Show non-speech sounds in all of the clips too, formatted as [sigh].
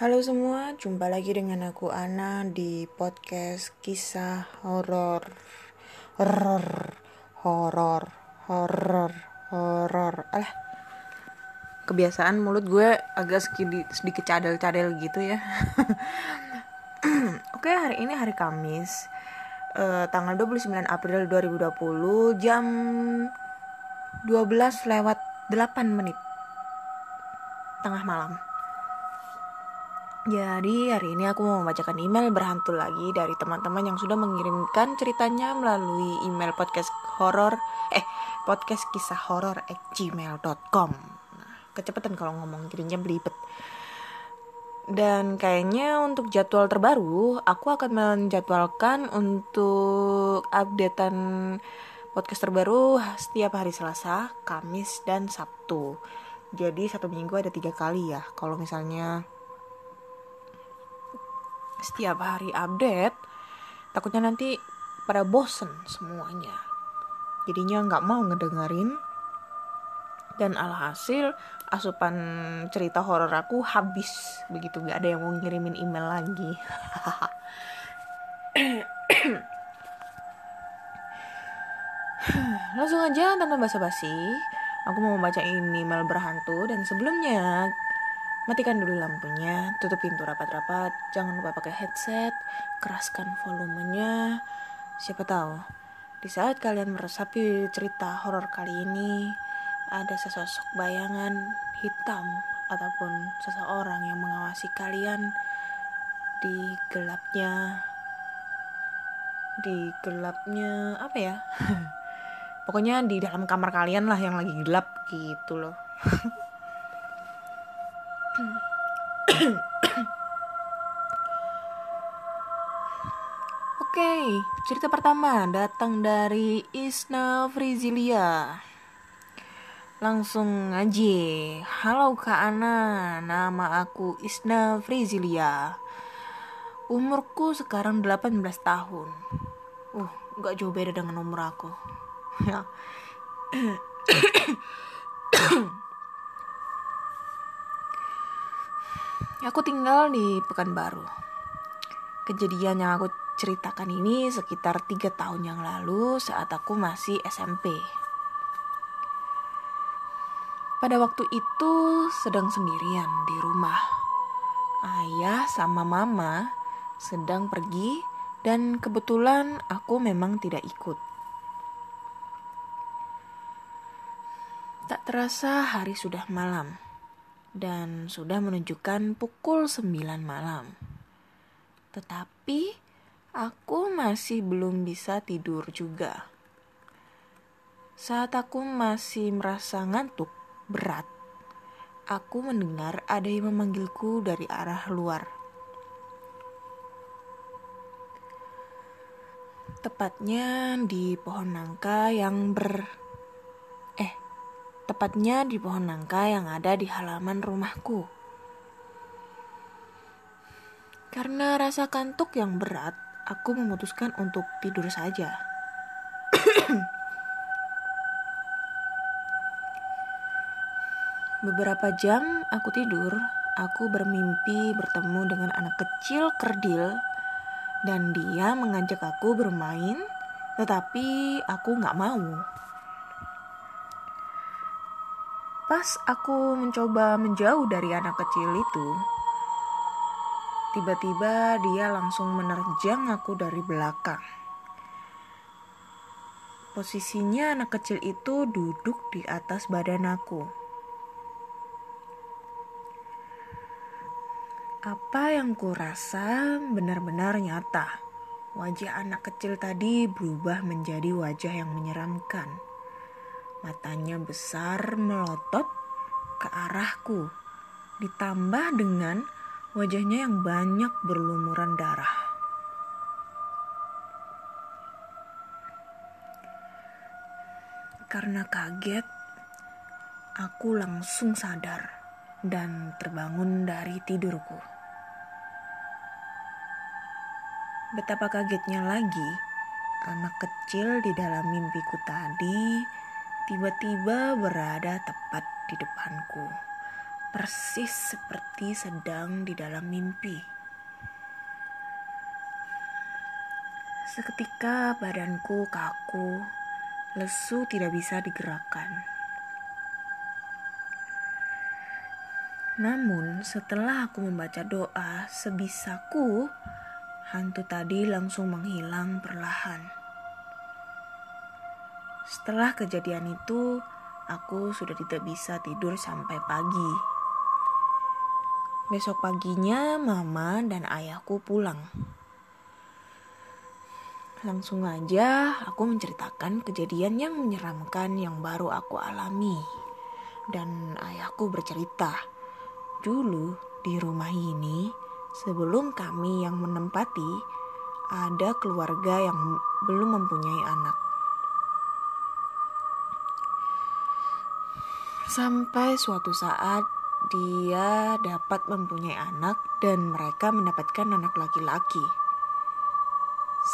Halo semua, jumpa lagi dengan aku Ana di podcast kisah horor. Horor, horor, horor, horor. Alah. Kebiasaan mulut gue agak sedikit, sedikit cadel-cadel gitu ya. [clears throat] Oke, hari ini hari Kamis. Uh, tanggal 29 April 2020 jam 12 lewat 8 menit. Tengah malam. Jadi hari ini aku mau membacakan email berhantu lagi dari teman-teman yang sudah mengirimkan ceritanya melalui email podcast horor eh podcast kisah horor at gmail.com nah, kecepatan kalau ngomong jadinya belibet. Dan kayaknya untuk jadwal terbaru aku akan menjadwalkan untuk updatean podcast terbaru setiap hari Selasa, Kamis, dan Sabtu. Jadi satu minggu ada tiga kali ya kalau misalnya setiap hari update takutnya nanti pada bosen semuanya. Jadinya nggak mau ngedengerin. Dan alhasil asupan cerita horor aku habis. Begitu nggak ada yang mau ngirimin email lagi. [laughs] Langsung aja tanpa basa-basi aku mau membaca email berhantu dan sebelumnya Matikan dulu lampunya, tutup pintu rapat-rapat, jangan lupa pakai headset, keraskan volumenya. Siapa tahu, di saat kalian meresapi cerita horor kali ini, ada sesosok bayangan hitam ataupun seseorang yang mengawasi kalian di gelapnya di gelapnya apa ya [laughs] pokoknya di dalam kamar kalian lah yang lagi gelap gitu loh [laughs] Oke, cerita pertama datang dari Isna Frizilia. Langsung aja. Halo Kak Ana, nama aku Isna Frizilia. Umurku sekarang 18 tahun. Uh, gak jauh beda dengan umur aku. Ya. [coughs] Aku tinggal di Pekanbaru. Kejadian yang aku ceritakan ini sekitar tiga tahun yang lalu saat aku masih SMP. Pada waktu itu sedang sendirian di rumah. Ayah sama mama sedang pergi dan kebetulan aku memang tidak ikut. Tak terasa hari sudah malam dan sudah menunjukkan pukul 9 malam. Tetapi aku masih belum bisa tidur juga. Saat aku masih merasa ngantuk berat, aku mendengar ada yang memanggilku dari arah luar. Tepatnya di pohon nangka yang ber tepatnya di pohon nangka yang ada di halaman rumahku. Karena rasa kantuk yang berat, aku memutuskan untuk tidur saja. [clears throat] Beberapa jam aku tidur, aku bermimpi bertemu dengan anak kecil kerdil dan dia mengajak aku bermain, tetapi aku nggak mau. Pas aku mencoba menjauh dari anak kecil itu, tiba-tiba dia langsung menerjang aku dari belakang. Posisinya anak kecil itu duduk di atas badan aku. Apa yang ku rasa benar-benar nyata. Wajah anak kecil tadi berubah menjadi wajah yang menyeramkan. Matanya besar melotot ke arahku, ditambah dengan wajahnya yang banyak berlumuran darah. Karena kaget, aku langsung sadar dan terbangun dari tidurku. Betapa kagetnya lagi, anak kecil di dalam mimpiku tadi tiba-tiba berada tepat di depanku, persis seperti sedang di dalam mimpi. Seketika badanku kaku, lesu tidak bisa digerakkan. Namun, setelah aku membaca doa sebisaku, hantu tadi langsung menghilang perlahan. Setelah kejadian itu, aku sudah tidak bisa tidur sampai pagi. Besok paginya, mama dan ayahku pulang. Langsung aja aku menceritakan kejadian yang menyeramkan yang baru aku alami. Dan ayahku bercerita, dulu di rumah ini sebelum kami yang menempati ada keluarga yang belum mempunyai anak. Sampai suatu saat dia dapat mempunyai anak dan mereka mendapatkan anak laki-laki.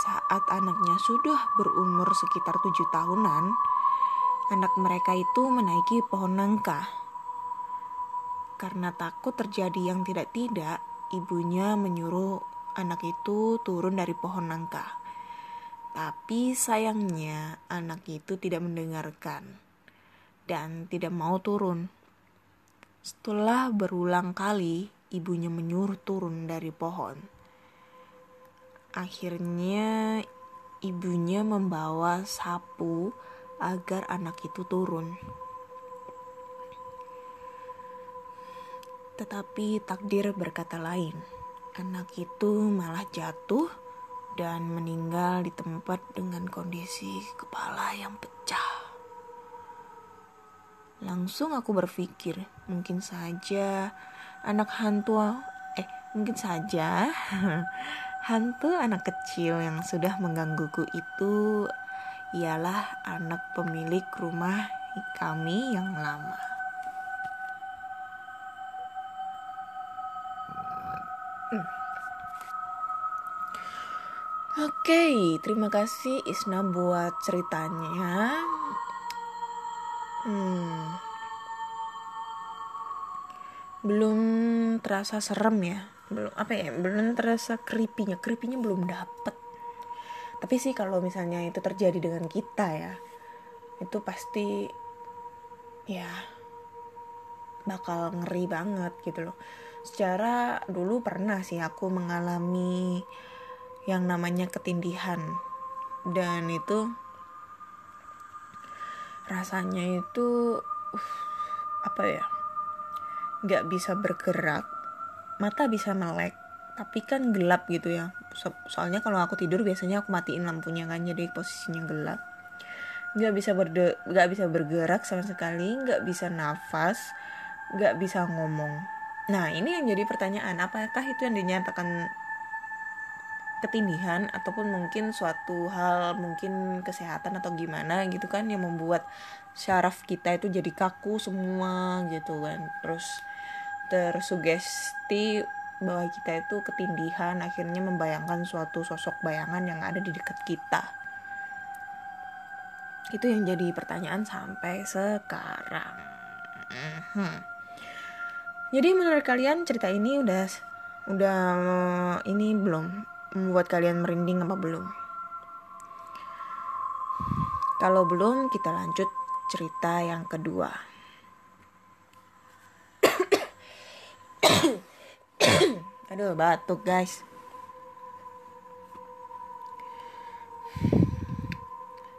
Saat anaknya sudah berumur sekitar tujuh tahunan, anak mereka itu menaiki pohon nangka. Karena takut terjadi yang tidak-tidak, ibunya menyuruh anak itu turun dari pohon nangka. Tapi sayangnya anak itu tidak mendengarkan dan tidak mau turun. Setelah berulang kali ibunya menyuruh turun dari pohon Akhirnya ibunya membawa sapu agar anak itu turun. Tetapi takdir berkata lain. Anak itu malah jatuh dan meninggal di tempat dengan kondisi kepala yang pecah. Langsung aku berpikir, mungkin saja anak hantu eh mungkin saja [laughs] Hantu anak kecil yang sudah menggangguku itu ialah anak pemilik rumah kami yang lama. Oke, okay, terima kasih Isna buat ceritanya. Hmm. Belum terasa serem ya. Belum apa ya belum terasa creepy creepy-nya belum dapet. Tapi sih kalau misalnya itu terjadi dengan kita ya itu pasti ya bakal ngeri banget gitu loh. Secara dulu pernah sih aku mengalami yang namanya ketindihan. Dan itu rasanya itu uh, apa ya nggak bisa bergerak mata bisa melek tapi kan gelap gitu ya. So soalnya kalau aku tidur biasanya aku matiin lampunya kan jadi posisinya gelap. Nggak bisa berde nggak bisa bergerak sama sekali nggak bisa nafas nggak bisa ngomong. Nah ini yang jadi pertanyaan apakah itu yang dinyatakan ketindihan ataupun mungkin suatu hal mungkin kesehatan atau gimana gitu kan yang membuat syaraf kita itu jadi kaku semua gitu kan. Terus tersugesti bahwa kita itu ketindihan akhirnya membayangkan suatu sosok bayangan yang ada di dekat kita. Itu yang jadi pertanyaan sampai sekarang. Hmm. jadi menurut kalian cerita ini udah udah ini belum membuat kalian merinding apa belum kalau belum kita lanjut cerita yang kedua [coughs] Aduh, batuk guys.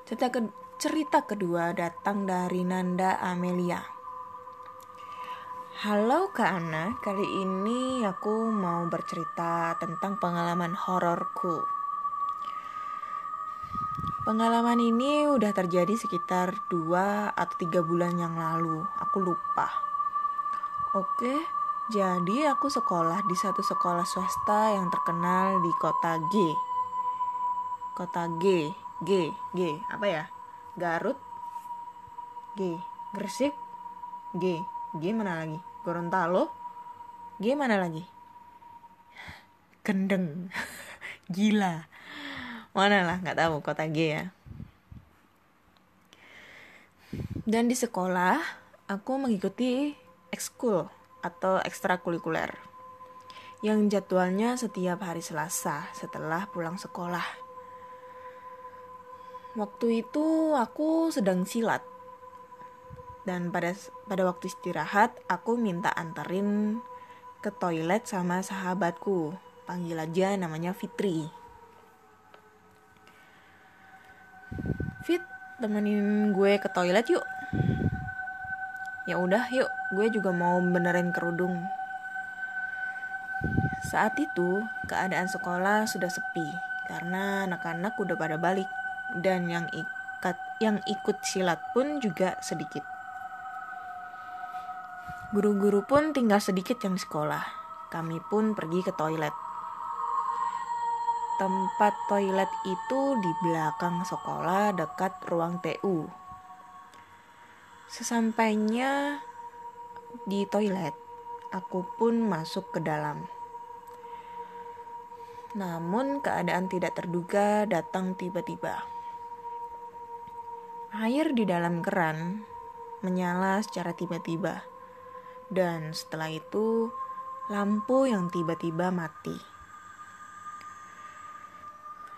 Cerita, ke cerita kedua datang dari Nanda Amelia. Halo Kak Ana, kali ini aku mau bercerita tentang pengalaman hororku. Pengalaman ini udah terjadi sekitar 2 atau 3 bulan yang lalu. Aku lupa. Oke, jadi aku sekolah di satu sekolah swasta yang terkenal di kota G. Kota G, G, G, apa ya? Garut, G, Gresik, G, G mana lagi? Gorontalo, G mana lagi? Kendeng, [laughs] gila mana lah nggak tahu kota G ya dan di sekolah aku mengikuti ekskul atau ekstrakurikuler yang jadwalnya setiap hari Selasa setelah pulang sekolah. Waktu itu aku sedang silat. Dan pada pada waktu istirahat aku minta anterin ke toilet sama sahabatku. Panggil aja namanya Fitri. Fit, temenin gue ke toilet yuk. Ya udah, yuk. Gue juga mau benerin kerudung. Saat itu, keadaan sekolah sudah sepi karena anak-anak udah pada balik dan yang ikat yang ikut silat pun juga sedikit. Guru-guru pun tinggal sedikit yang di sekolah. Kami pun pergi ke toilet. Tempat toilet itu di belakang sekolah dekat ruang TU. Sesampainya di toilet, aku pun masuk ke dalam. Namun keadaan tidak terduga datang tiba-tiba. Air di dalam keran menyala secara tiba-tiba. Dan setelah itu, lampu yang tiba-tiba mati.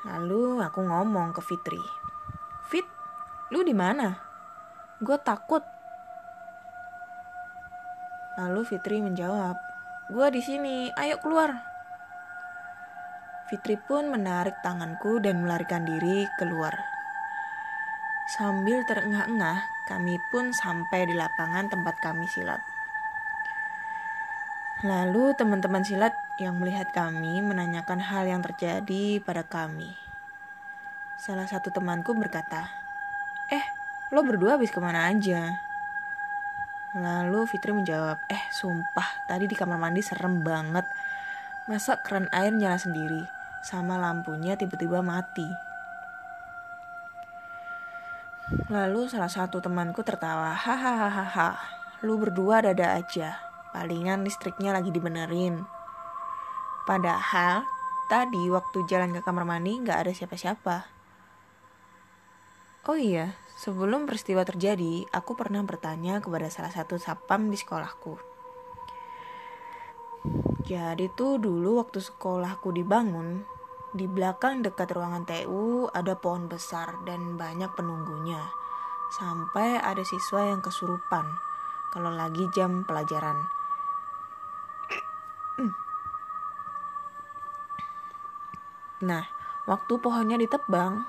Lalu aku ngomong ke Fitri. Fit, lu di mana? Gue takut. Lalu Fitri menjawab, gue di sini. Ayo keluar. Fitri pun menarik tanganku dan melarikan diri keluar. Sambil terengah-engah, kami pun sampai di lapangan tempat kami silat. Lalu teman-teman silat yang melihat kami menanyakan hal yang terjadi pada kami. Salah satu temanku berkata, Eh, lo berdua habis ke mana aja? Lalu Fitri menjawab, Eh, sumpah, tadi di kamar mandi serem banget. Masa keran air nyala sendiri, sama lampunya tiba-tiba mati. Lalu salah satu temanku tertawa, hahaha, lu berdua dada aja. Palingan listriknya lagi dibenerin. Padahal tadi waktu jalan ke kamar mandi nggak ada siapa-siapa. Oh iya, sebelum peristiwa terjadi, aku pernah bertanya kepada salah satu sapam di sekolahku. Jadi tuh dulu waktu sekolahku dibangun, di belakang dekat ruangan TU ada pohon besar dan banyak penunggunya. Sampai ada siswa yang kesurupan kalau lagi jam pelajaran. Nah, waktu pohonnya ditebang,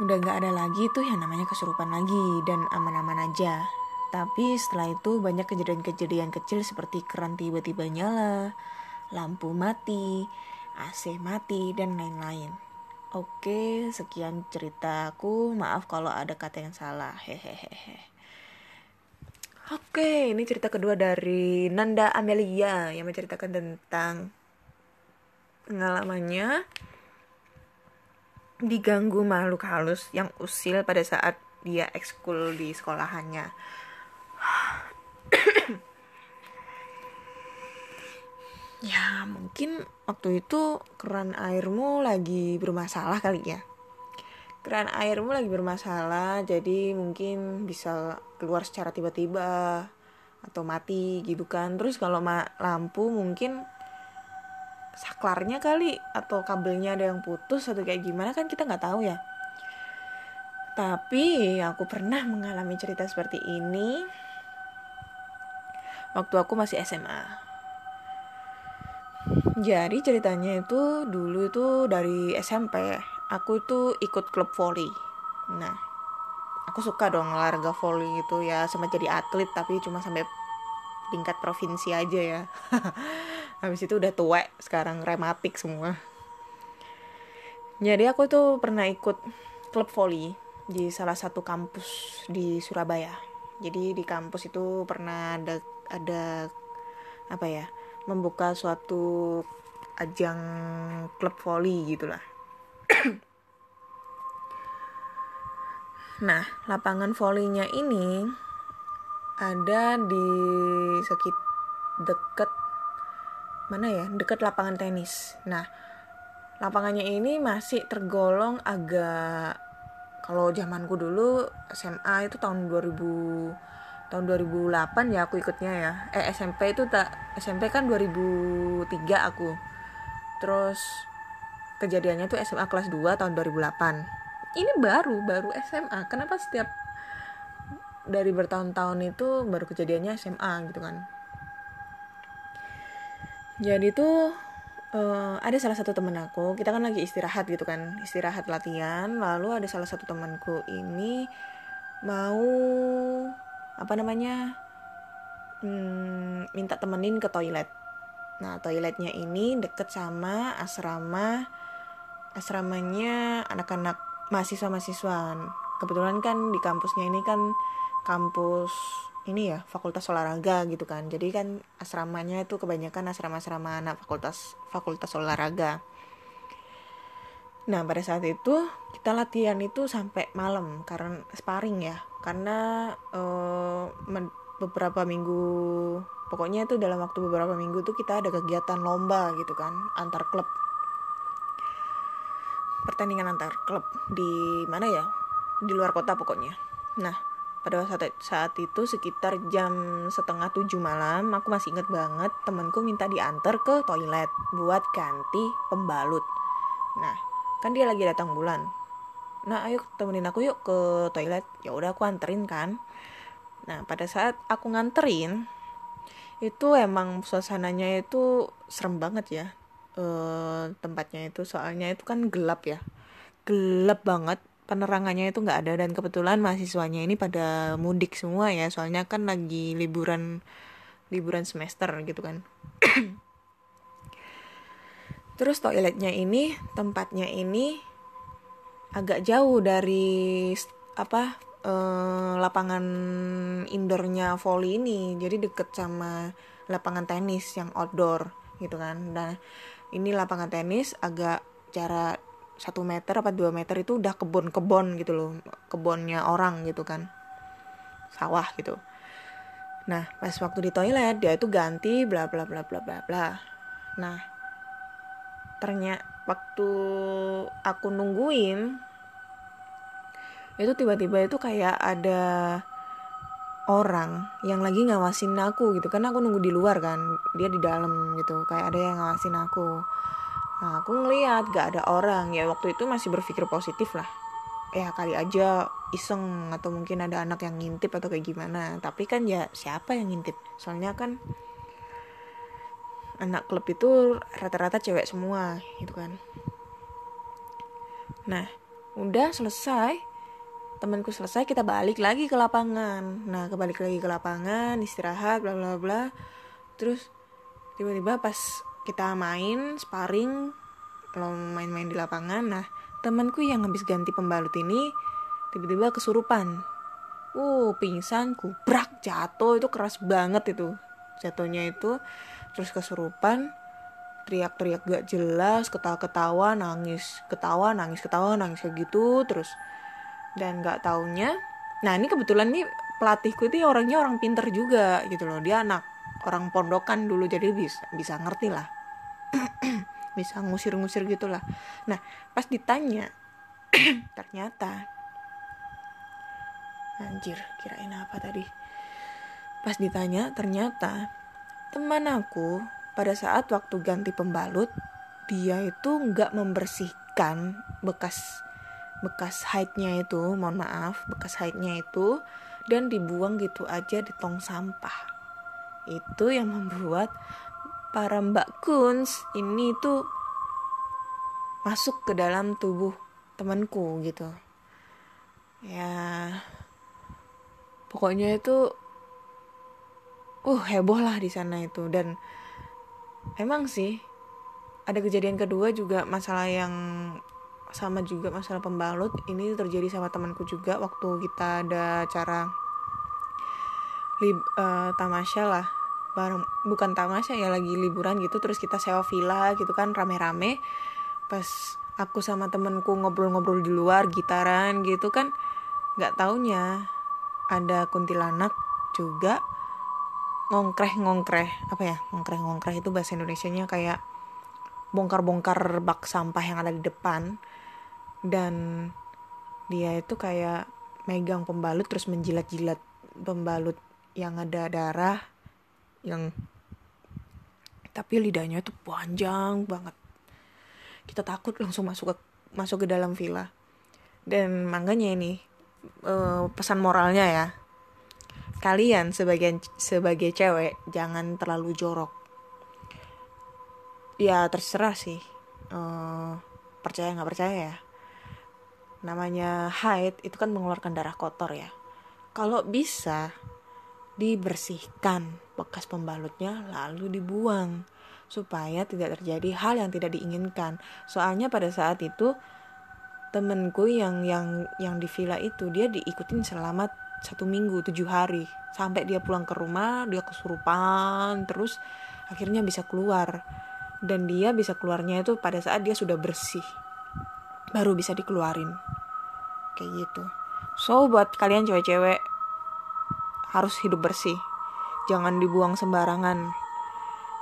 udah gak ada lagi tuh yang namanya kesurupan lagi dan aman-aman aja. Tapi setelah itu banyak kejadian-kejadian kecil seperti keran tiba-tiba nyala, lampu mati, AC mati, dan lain-lain. Oke, sekian ceritaku. Maaf kalau ada kata yang salah. Hehehe. Oke, ini cerita kedua dari Nanda Amelia yang menceritakan tentang pengalamannya diganggu makhluk halus yang usil pada saat dia ekskul di sekolahannya. [clears throat] ya mungkin waktu itu keran airmu lagi bermasalah kali ya keran airmu lagi bermasalah jadi mungkin bisa keluar secara tiba-tiba atau mati gitu kan terus kalau lampu mungkin saklarnya kali atau kabelnya ada yang putus atau kayak gimana kan kita nggak tahu ya. Tapi aku pernah mengalami cerita seperti ini waktu aku masih SMA jadi ceritanya itu dulu itu dari SMP aku itu ikut klub volley nah aku suka dong olahraga volley gitu ya sama jadi atlet tapi cuma sampai tingkat provinsi aja ya [laughs] habis itu udah tua sekarang rematik semua. Jadi aku tuh pernah ikut klub volley di salah satu kampus di Surabaya. Jadi di kampus itu pernah ada ada apa ya membuka suatu ajang klub volley gitulah. Nah lapangan volleynya ini ada di sekit deket mana ya? Deket lapangan tenis. Nah lapangannya ini masih tergolong agak kalau zamanku dulu SMA itu tahun 2000 tahun 2008 ya aku ikutnya ya. Eh SMP itu tak SMP kan 2003 aku. Terus kejadiannya tuh SMA kelas 2 tahun 2008 ini baru baru SMA kenapa setiap dari bertahun-tahun itu baru kejadiannya SMA gitu kan jadi tuh uh, ada salah satu temen aku kita kan lagi istirahat gitu kan istirahat latihan lalu ada salah satu temanku ini mau apa namanya hmm, minta temenin ke toilet. Nah toiletnya ini deket sama asrama asramanya anak-anak mahasiswa mahasiswa kebetulan kan di kampusnya ini kan kampus ini ya fakultas olahraga gitu kan. Jadi kan asramanya itu kebanyakan asrama-asrama anak fakultas fakultas olahraga. Nah pada saat itu kita latihan itu sampai malam karena sparring ya. Karena uh, beberapa minggu pokoknya itu dalam waktu beberapa minggu tuh kita ada kegiatan lomba gitu kan antar klub. Pertandingan antar klub di mana ya? Di luar kota pokoknya. Nah pada saat, saat itu sekitar jam setengah tujuh malam aku masih inget banget temanku minta diantar ke toilet buat ganti pembalut. Nah kan dia lagi datang bulan. Nah ayo temenin aku yuk ke toilet. Ya udah aku anterin kan. Nah pada saat aku nganterin itu emang suasananya itu serem banget ya. E, tempatnya itu soalnya itu kan gelap ya. Gelap banget penerangannya itu nggak ada dan kebetulan mahasiswanya ini pada mudik semua ya soalnya kan lagi liburan liburan semester gitu kan. [clears throat] Terus toiletnya ini tempatnya ini agak jauh dari apa eh, lapangan indoornya volley ini. Jadi deket sama lapangan tenis yang outdoor gitu kan. Dan ini lapangan tenis agak jarak satu meter apa dua meter itu udah kebun-kebun gitu loh kebunnya orang gitu kan. Sawah gitu. Nah pas waktu di toilet dia itu ganti bla bla bla bla bla bla. Nah ternyata waktu aku nungguin itu tiba-tiba itu kayak ada orang yang lagi ngawasin aku gitu. Kan aku nunggu di luar kan dia di dalam gitu. Kayak ada yang ngawasin aku Nah, aku ngeliat gak ada orang ya waktu itu masih berpikir positif lah. Ya kali aja iseng atau mungkin ada anak yang ngintip atau kayak gimana. Tapi kan ya siapa yang ngintip? Soalnya kan anak klub itu rata-rata cewek semua gitu kan. Nah, udah selesai. Temanku selesai kita balik lagi ke lapangan. Nah, kebalik lagi ke lapangan, istirahat bla bla bla. Terus tiba-tiba pas kita main sparring kalau main-main di lapangan. Nah temanku yang habis ganti pembalut ini tiba-tiba kesurupan. Uh pingsan kubrak jatuh. Itu keras banget itu jatuhnya itu. Terus kesurupan teriak-teriak gak jelas ketawa-ketawa nangis ketawa nangis ketawa nangis kayak gitu terus. Dan gak taunya nah ini kebetulan nih pelatihku itu orangnya orang pinter juga gitu loh. Dia anak orang pondokan dulu jadi bisa bisa ngerti lah [clears throat] bisa ngusir-ngusir gitulah. Nah pas ditanya [clears throat] ternyata anjir kirain apa tadi? Pas ditanya ternyata teman aku pada saat waktu ganti pembalut dia itu nggak membersihkan bekas bekas haidnya itu mohon maaf bekas haidnya itu dan dibuang gitu aja di tong sampah. Itu yang membuat para mbak kuns ini tuh masuk ke dalam tubuh temanku gitu. Ya pokoknya itu uh heboh lah di sana itu. Dan emang sih ada kejadian kedua juga masalah yang sama juga masalah pembalut. Ini terjadi sama temanku juga waktu kita ada acara lib, uh, tamasya lah bareng bukan tamasya ya lagi liburan gitu terus kita sewa villa gitu kan rame-rame. Pas aku sama temenku ngobrol-ngobrol di luar gitaran gitu kan nggak taunya ada kuntilanak juga ngongkreh ngongkreh apa ya ngongkreh ngongkreh itu bahasa Indonesia nya kayak bongkar-bongkar bak sampah yang ada di depan. Dan dia itu kayak megang pembalut terus menjilat-jilat pembalut yang ada darah yang tapi lidahnya itu panjang banget. Kita takut langsung masuk ke masuk ke dalam villa. Dan makanya ini uh, pesan moralnya ya kalian sebagai sebagai cewek jangan terlalu jorok. Ya terserah sih. Uh, percaya nggak percaya ya. Namanya haid itu kan mengeluarkan darah kotor ya. Kalau bisa dibersihkan bekas pembalutnya lalu dibuang supaya tidak terjadi hal yang tidak diinginkan. Soalnya pada saat itu temenku yang yang yang di villa itu dia diikutin selama satu minggu tujuh hari. Sampai dia pulang ke rumah dia kesurupan terus akhirnya bisa keluar. Dan dia bisa keluarnya itu pada saat dia sudah bersih baru bisa dikeluarin. Kayak gitu. So buat kalian cewek-cewek harus hidup bersih jangan dibuang sembarangan.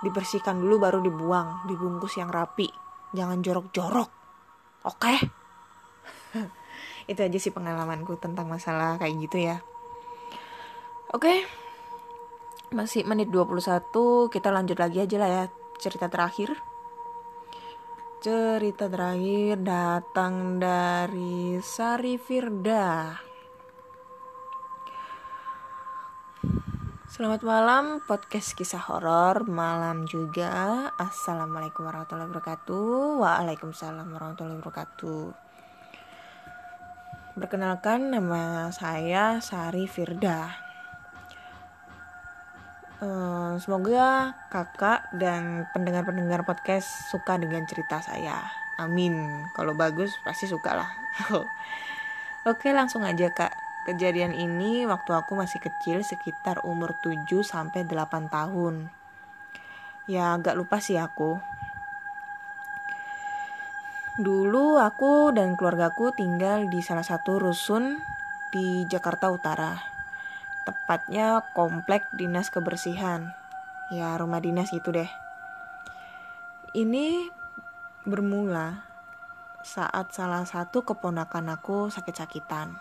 Dibersihkan dulu baru dibuang. Dibungkus yang rapi. Jangan jorok-jorok. Oke? Okay? [laughs] itu aja sih pengalamanku tentang masalah kayak gitu ya. Oke? Okay. masih menit 21 kita lanjut lagi aja lah ya. Cerita terakhir. Cerita terakhir datang dari Sari Firda Selamat malam podcast kisah horor malam juga Assalamualaikum warahmatullahi wabarakatuh Waalaikumsalam warahmatullahi wabarakatuh Berkenalkan nama saya Sari Firda Eh, semoga kakak dan pendengar-pendengar podcast suka dengan cerita saya. Amin. Kalau bagus pasti suka lah. [laughs] Oke, langsung aja kak. Kejadian ini waktu aku masih kecil sekitar umur 7 sampai 8 tahun. Ya agak lupa sih aku. Dulu aku dan keluargaku tinggal di salah satu rusun di Jakarta Utara tepatnya komplek dinas kebersihan ya rumah dinas gitu deh ini bermula saat salah satu keponakan aku sakit-sakitan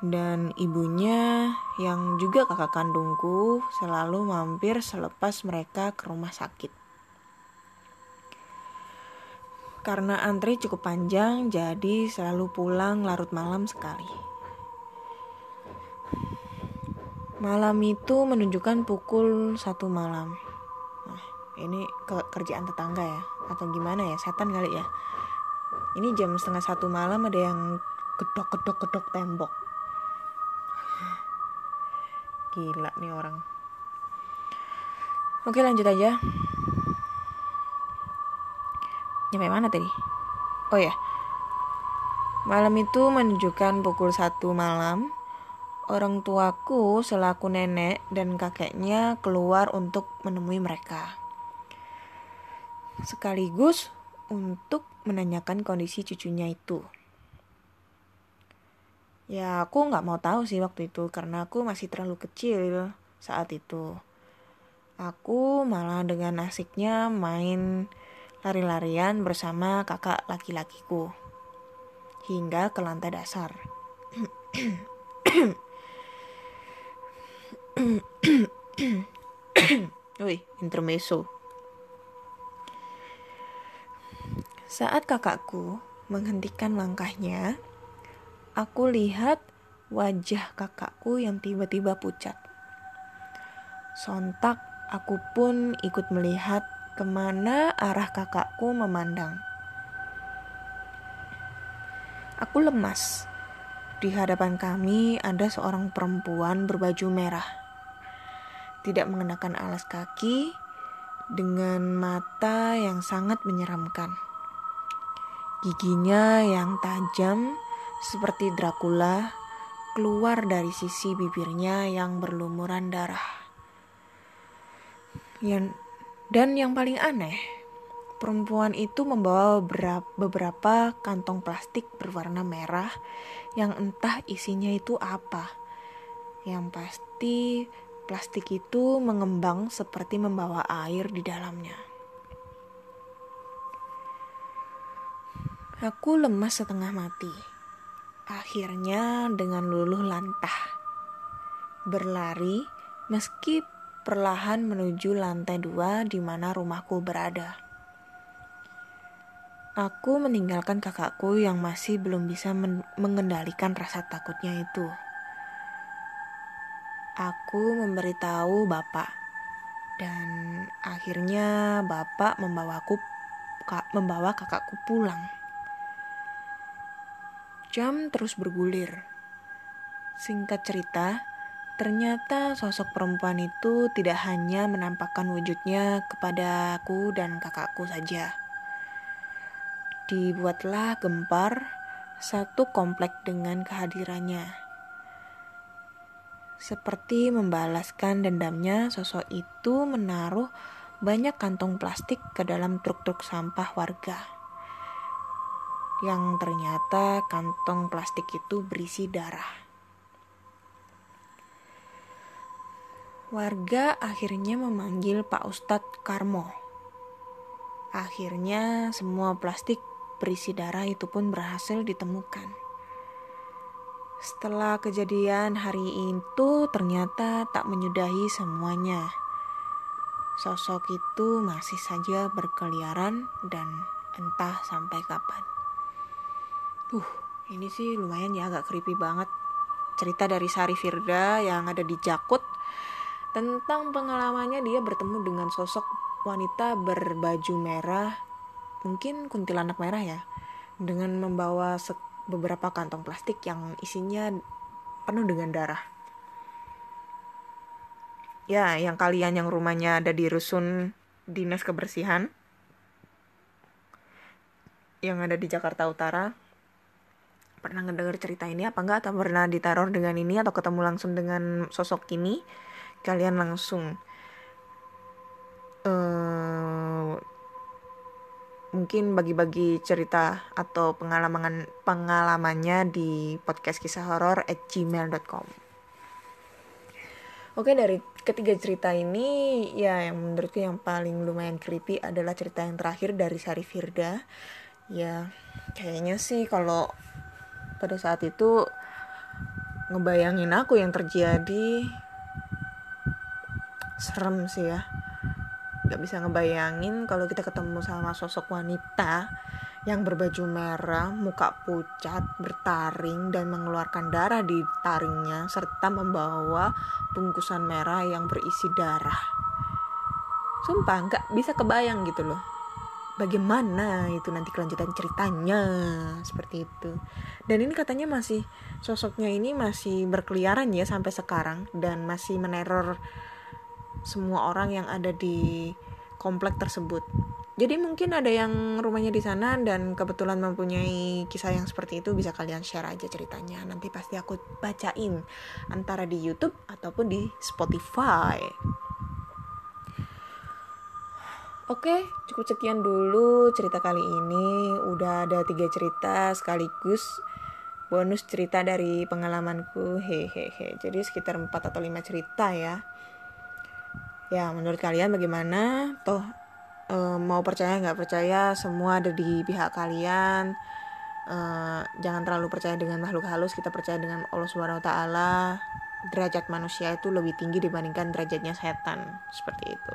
dan ibunya yang juga kakak kandungku selalu mampir selepas mereka ke rumah sakit karena antri cukup panjang jadi selalu pulang larut malam sekali Malam itu menunjukkan pukul satu malam. Nah, ini ke kerjaan tetangga ya, atau gimana ya, setan kali ya. Ini jam setengah satu malam ada yang gedok-gedok-gedok tembok. Gila nih orang. Oke lanjut aja. Nyampe mana tadi? Oh ya. Malam itu menunjukkan pukul satu malam orang tuaku selaku nenek dan kakeknya keluar untuk menemui mereka. Sekaligus untuk menanyakan kondisi cucunya itu. Ya aku nggak mau tahu sih waktu itu karena aku masih terlalu kecil saat itu. Aku malah dengan asiknya main lari-larian bersama kakak laki-lakiku hingga ke lantai dasar. Wih, intermezzo. Saat kakakku menghentikan langkahnya, aku lihat wajah kakakku yang tiba-tiba pucat. Sontak aku pun ikut melihat ke mana arah kakakku memandang. Aku lemas. Di hadapan kami ada seorang perempuan berbaju merah tidak mengenakan alas kaki, dengan mata yang sangat menyeramkan. Giginya yang tajam seperti Dracula keluar dari sisi bibirnya yang berlumuran darah. Yang, dan yang paling aneh, perempuan itu membawa beberapa kantong plastik berwarna merah yang entah isinya itu apa. Yang pasti plastik itu mengembang seperti membawa air di dalamnya. Aku lemas setengah mati. Akhirnya dengan luluh lantah. Berlari meski perlahan menuju lantai dua di mana rumahku berada. Aku meninggalkan kakakku yang masih belum bisa men mengendalikan rasa takutnya itu. Aku memberitahu bapak, dan akhirnya bapak membawaku membawa kakakku pulang. Jam terus bergulir. Singkat cerita, ternyata sosok perempuan itu tidak hanya menampakkan wujudnya kepada aku dan kakakku saja. Dibuatlah gempar satu komplek dengan kehadirannya. Seperti membalaskan dendamnya, sosok itu menaruh banyak kantong plastik ke dalam truk-truk sampah warga yang ternyata kantong plastik itu berisi darah. Warga akhirnya memanggil Pak Ustadz Karmo. Akhirnya semua plastik berisi darah itu pun berhasil ditemukan. Setelah kejadian hari itu ternyata tak menyudahi semuanya. Sosok itu masih saja berkeliaran dan entah sampai kapan. Uh, ini sih lumayan ya agak creepy banget. Cerita dari Sari Firda yang ada di Jakut tentang pengalamannya dia bertemu dengan sosok wanita berbaju merah, mungkin kuntilanak merah ya, dengan membawa beberapa kantong plastik yang isinya penuh dengan darah. Ya, yang kalian yang rumahnya ada di rusun dinas kebersihan yang ada di Jakarta Utara pernah ngedenger cerita ini apa enggak? Atau pernah diteror dengan ini atau ketemu langsung dengan sosok ini? Kalian langsung uh, mungkin bagi-bagi cerita atau pengalaman pengalamannya di podcast kisah horor at gmail.com Oke dari ketiga cerita ini ya yang menurutku yang paling lumayan creepy adalah cerita yang terakhir dari Sari Firda ya kayaknya sih kalau pada saat itu ngebayangin aku yang terjadi. Serem sih ya. Nggak bisa ngebayangin kalau kita ketemu sama sosok wanita yang berbaju merah, muka pucat, bertaring dan mengeluarkan darah di taringnya serta membawa bungkusan merah yang berisi darah. Sumpah nggak bisa kebayang gitu loh bagaimana itu nanti kelanjutan ceritanya seperti itu. Dan ini katanya masih sosoknya ini masih berkeliaran ya sampai sekarang dan masih meneror semua orang yang ada di komplek tersebut. Jadi mungkin ada yang rumahnya di sana dan kebetulan mempunyai kisah yang seperti itu bisa kalian share aja ceritanya. Nanti pasti aku bacain antara di YouTube ataupun di Spotify Oke, cukup sekian dulu cerita kali ini. Udah ada tiga cerita sekaligus bonus cerita dari pengalamanku. Hehehe. Jadi sekitar 4 atau 5 cerita ya. Ya, menurut kalian bagaimana? Toh e, mau percaya nggak percaya semua ada di pihak kalian. E, jangan terlalu percaya dengan makhluk halus, kita percaya dengan Allah Subhanahu wa taala. Derajat manusia itu lebih tinggi dibandingkan derajatnya setan. Seperti itu.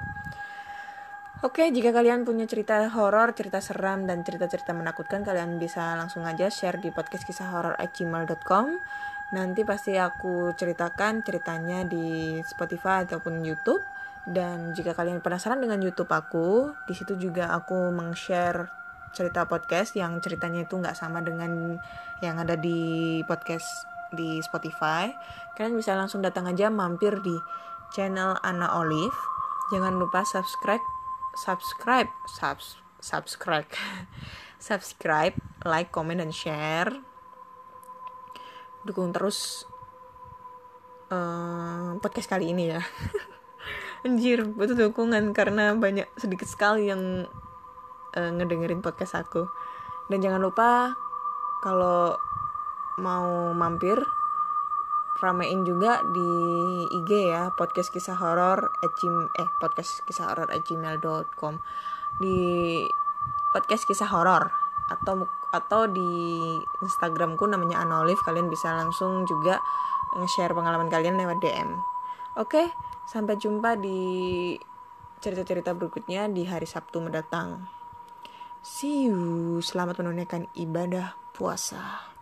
Oke, jika kalian punya cerita horor, cerita seram, dan cerita-cerita menakutkan, kalian bisa langsung aja share di podcast kisah horor gmail.com. Nanti pasti aku ceritakan ceritanya di Spotify ataupun YouTube. Dan jika kalian penasaran dengan YouTube aku, di situ juga aku meng-share cerita podcast yang ceritanya itu nggak sama dengan yang ada di podcast di Spotify. Kalian bisa langsung datang aja mampir di channel Anna Olive. Jangan lupa subscribe subscribe subs, subscribe [laughs] subscribe, like, comment, dan share. Dukung terus uh, podcast kali ini ya. [laughs] Anjir, butuh dukungan karena banyak sedikit sekali yang uh, ngedengerin podcast aku. Dan jangan lupa kalau mau mampir ramein juga di IG ya podcast kisah horor eh podcast kisah horor gmail.com di podcast kisah horor atau atau di Instagramku namanya Anolive kalian bisa langsung juga nge-share pengalaman kalian lewat DM. Oke, sampai jumpa di cerita-cerita berikutnya di hari Sabtu mendatang. See you. Selamat menunaikan ibadah puasa.